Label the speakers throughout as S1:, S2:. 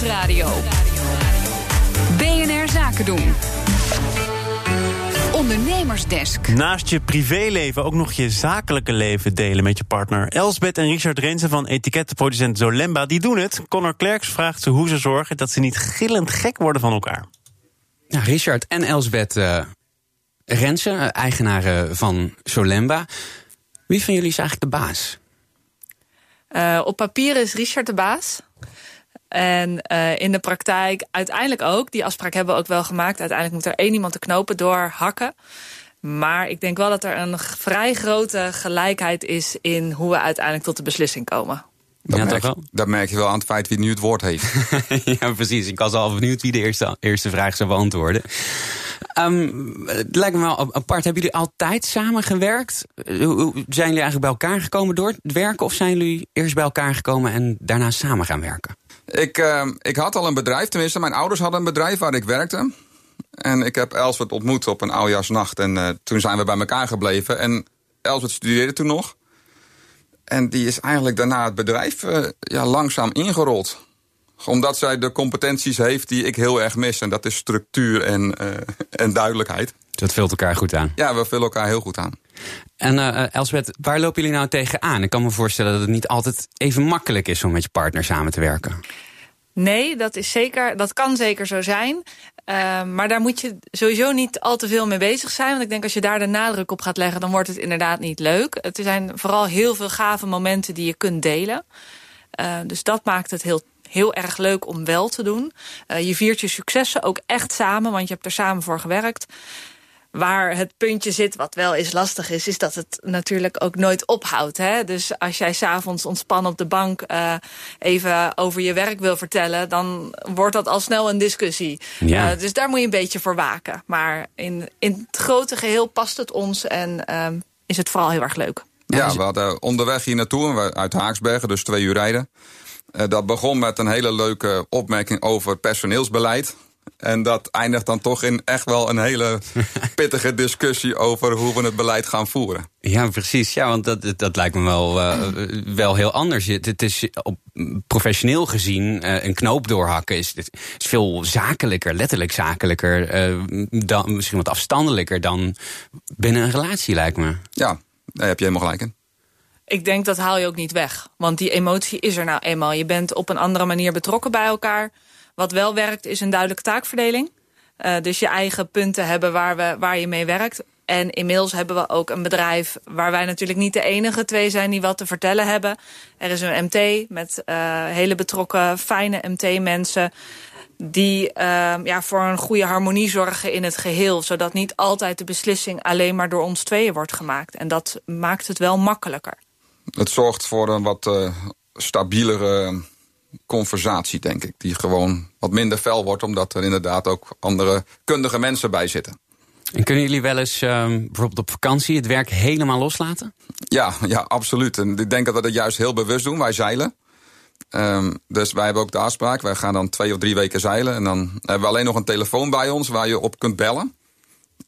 S1: Nieuwsradio. BNR Zaken doen. Ondernemersdesk.
S2: Naast je privéleven ook nog je zakelijke leven delen met je partner. Elsbeth en Richard Rensen van etikettenproducent Zolemba, die doen het. Connor Klerks vraagt ze hoe ze zorgen dat ze niet gillend gek worden van elkaar.
S3: Nou, Richard en Elsbeth uh, Rensen, eh, eigenaren van Zolemba. Wie van jullie is eigenlijk de baas?
S4: Uh, op papier is Richard de baas. En uh, in de praktijk uiteindelijk ook. Die afspraak hebben we ook wel gemaakt. Uiteindelijk moet er één iemand de knopen doorhakken. Maar ik denk wel dat er een vrij grote gelijkheid is... in hoe we uiteindelijk tot de beslissing komen.
S5: Dat, ja, merk, wel? dat merk je wel aan het feit wie nu het woord heeft.
S3: ja, precies. Ik was al benieuwd wie de eerste, eerste vraag zou beantwoorden. Um, het lijkt me wel apart. Hebben jullie altijd samengewerkt? Hoe zijn jullie eigenlijk bij elkaar gekomen door het werken? Of zijn jullie eerst bij elkaar gekomen en daarna samen gaan werken?
S5: Ik, uh, ik had al een bedrijf, tenminste mijn ouders hadden een bedrijf waar ik werkte. En ik heb Elsbeth ontmoet op een oudjaarsnacht. En uh, toen zijn we bij elkaar gebleven. En Elsbeth studeerde toen nog. En die is eigenlijk daarna het bedrijf uh, ja, langzaam ingerold omdat zij de competenties heeft die ik heel erg mis. En dat is structuur en, uh, en duidelijkheid.
S3: Dat vult elkaar goed aan.
S5: Ja, we vullen elkaar heel goed aan.
S3: En uh, Elsbeth, waar lopen jullie nou tegenaan? Ik kan me voorstellen dat het niet altijd even makkelijk is om met je partner samen te werken.
S4: Nee, dat, is zeker, dat kan zeker zo zijn. Uh, maar daar moet je sowieso niet al te veel mee bezig zijn. Want ik denk als je daar de nadruk op gaat leggen... dan wordt het inderdaad niet leuk. Het zijn vooral heel veel gave momenten die je kunt delen. Uh, dus dat maakt het heel heel erg leuk om wel te doen. Uh, je viert je successen ook echt samen, want je hebt er samen voor gewerkt. Waar het puntje zit, wat wel eens lastig is... is dat het natuurlijk ook nooit ophoudt. Hè? Dus als jij s'avonds ontspannen op de bank... Uh, even over je werk wil vertellen... dan wordt dat al snel een discussie. Ja. Uh, dus daar moet je een beetje voor waken. Maar in, in het grote geheel past het ons en uh, is het vooral heel erg leuk.
S5: Ja, we hadden onderweg hier naartoe, uit Haaksbergen, dus twee uur rijden... Uh, dat begon met een hele leuke opmerking over personeelsbeleid. En dat eindigt dan toch in echt wel een hele pittige discussie over hoe we het beleid gaan voeren.
S3: Ja, precies. Ja, want dat, dat lijkt me wel, uh, wel heel anders. Het is op, professioneel gezien uh, een knoop doorhakken is, is veel zakelijker, letterlijk zakelijker, dan, misschien wat afstandelijker dan binnen een relatie, lijkt me.
S5: Ja, daar heb je helemaal gelijk in.
S4: Ik denk dat haal je ook niet weg. Want die emotie is er nou eenmaal. Je bent op een andere manier betrokken bij elkaar. Wat wel werkt is een duidelijke taakverdeling. Uh, dus je eigen punten hebben waar, we, waar je mee werkt. En inmiddels hebben we ook een bedrijf waar wij natuurlijk niet de enige twee zijn die wat te vertellen hebben. Er is een MT met uh, hele betrokken, fijne MT-mensen die uh, ja, voor een goede harmonie zorgen in het geheel. Zodat niet altijd de beslissing alleen maar door ons tweeën wordt gemaakt. En dat maakt het wel makkelijker.
S5: Het zorgt voor een wat uh, stabielere conversatie, denk ik. Die gewoon wat minder fel wordt, omdat er inderdaad ook andere kundige mensen bij zitten.
S3: En kunnen jullie wel eens uh, bijvoorbeeld op vakantie het werk helemaal loslaten?
S5: Ja, ja, absoluut. En ik denk dat we dat juist heel bewust doen. Wij zeilen. Um, dus wij hebben ook de afspraak. Wij gaan dan twee of drie weken zeilen. En dan hebben we alleen nog een telefoon bij ons waar je op kunt bellen.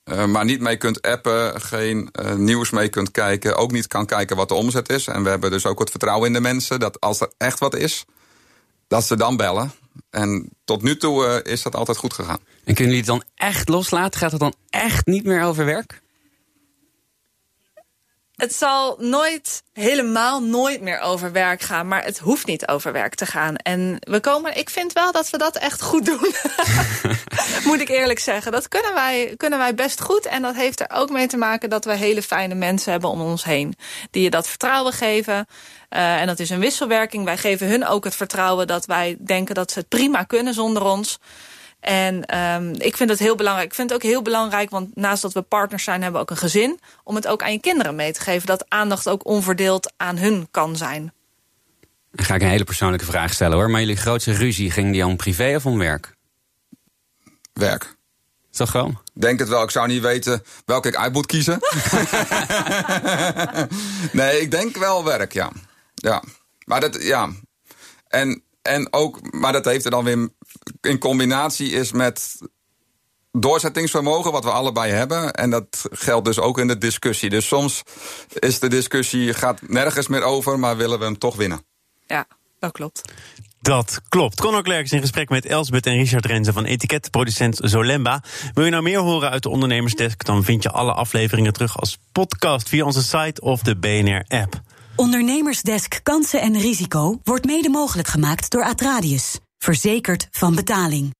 S5: Uh, maar niet mee kunt appen, geen uh, nieuws mee kunt kijken. Ook niet kan kijken wat de omzet is. En we hebben dus ook het vertrouwen in de mensen dat als er echt wat is, dat ze dan bellen. En tot nu toe uh, is dat altijd goed gegaan.
S3: En kunnen jullie het dan echt loslaten? Gaat het dan echt niet meer over werk?
S4: Het zal nooit, helemaal nooit meer over werk gaan. Maar het hoeft niet over werk te gaan. En we komen, ik vind wel dat we dat echt goed doen. Moet ik eerlijk zeggen. Dat kunnen wij, kunnen wij best goed. En dat heeft er ook mee te maken dat we hele fijne mensen hebben om ons heen. Die je dat vertrouwen geven. Uh, en dat is een wisselwerking. Wij geven hun ook het vertrouwen dat wij denken dat ze het prima kunnen zonder ons. En um, ik vind het heel belangrijk. Ik vind het ook heel belangrijk, want naast dat we partners zijn, hebben we ook een gezin. Om het ook aan je kinderen mee te geven. Dat aandacht ook onverdeeld aan hun kan zijn.
S3: Dan ga ik een hele persoonlijke vraag stellen hoor. Maar jullie grootste ruzie, ging die om privé of om werk?
S5: Werk.
S3: Is dat gewoon?
S5: Denk het wel. Ik zou niet weten welke ik uit moet kiezen. nee, ik denk wel werk, ja. Ja. Maar dat, ja. En, en ook, maar dat heeft er dan weer in combinatie is met doorzettingsvermogen, wat we allebei hebben. En dat geldt dus ook in de discussie. Dus soms is de discussie gaat nergens meer over, maar willen we hem toch winnen.
S4: Ja, dat klopt.
S2: Dat klopt. Conor Klerk is in gesprek met Elsbeth en Richard Renze van etiketproducent Zolemba. Wil je nou meer horen uit de Ondernemersdesk? Dan vind je alle afleveringen terug als podcast via onze site of de BNR-app.
S6: Ondernemersdesk Kansen en Risico wordt mede mogelijk gemaakt door Atradius. Verzekerd van betaling.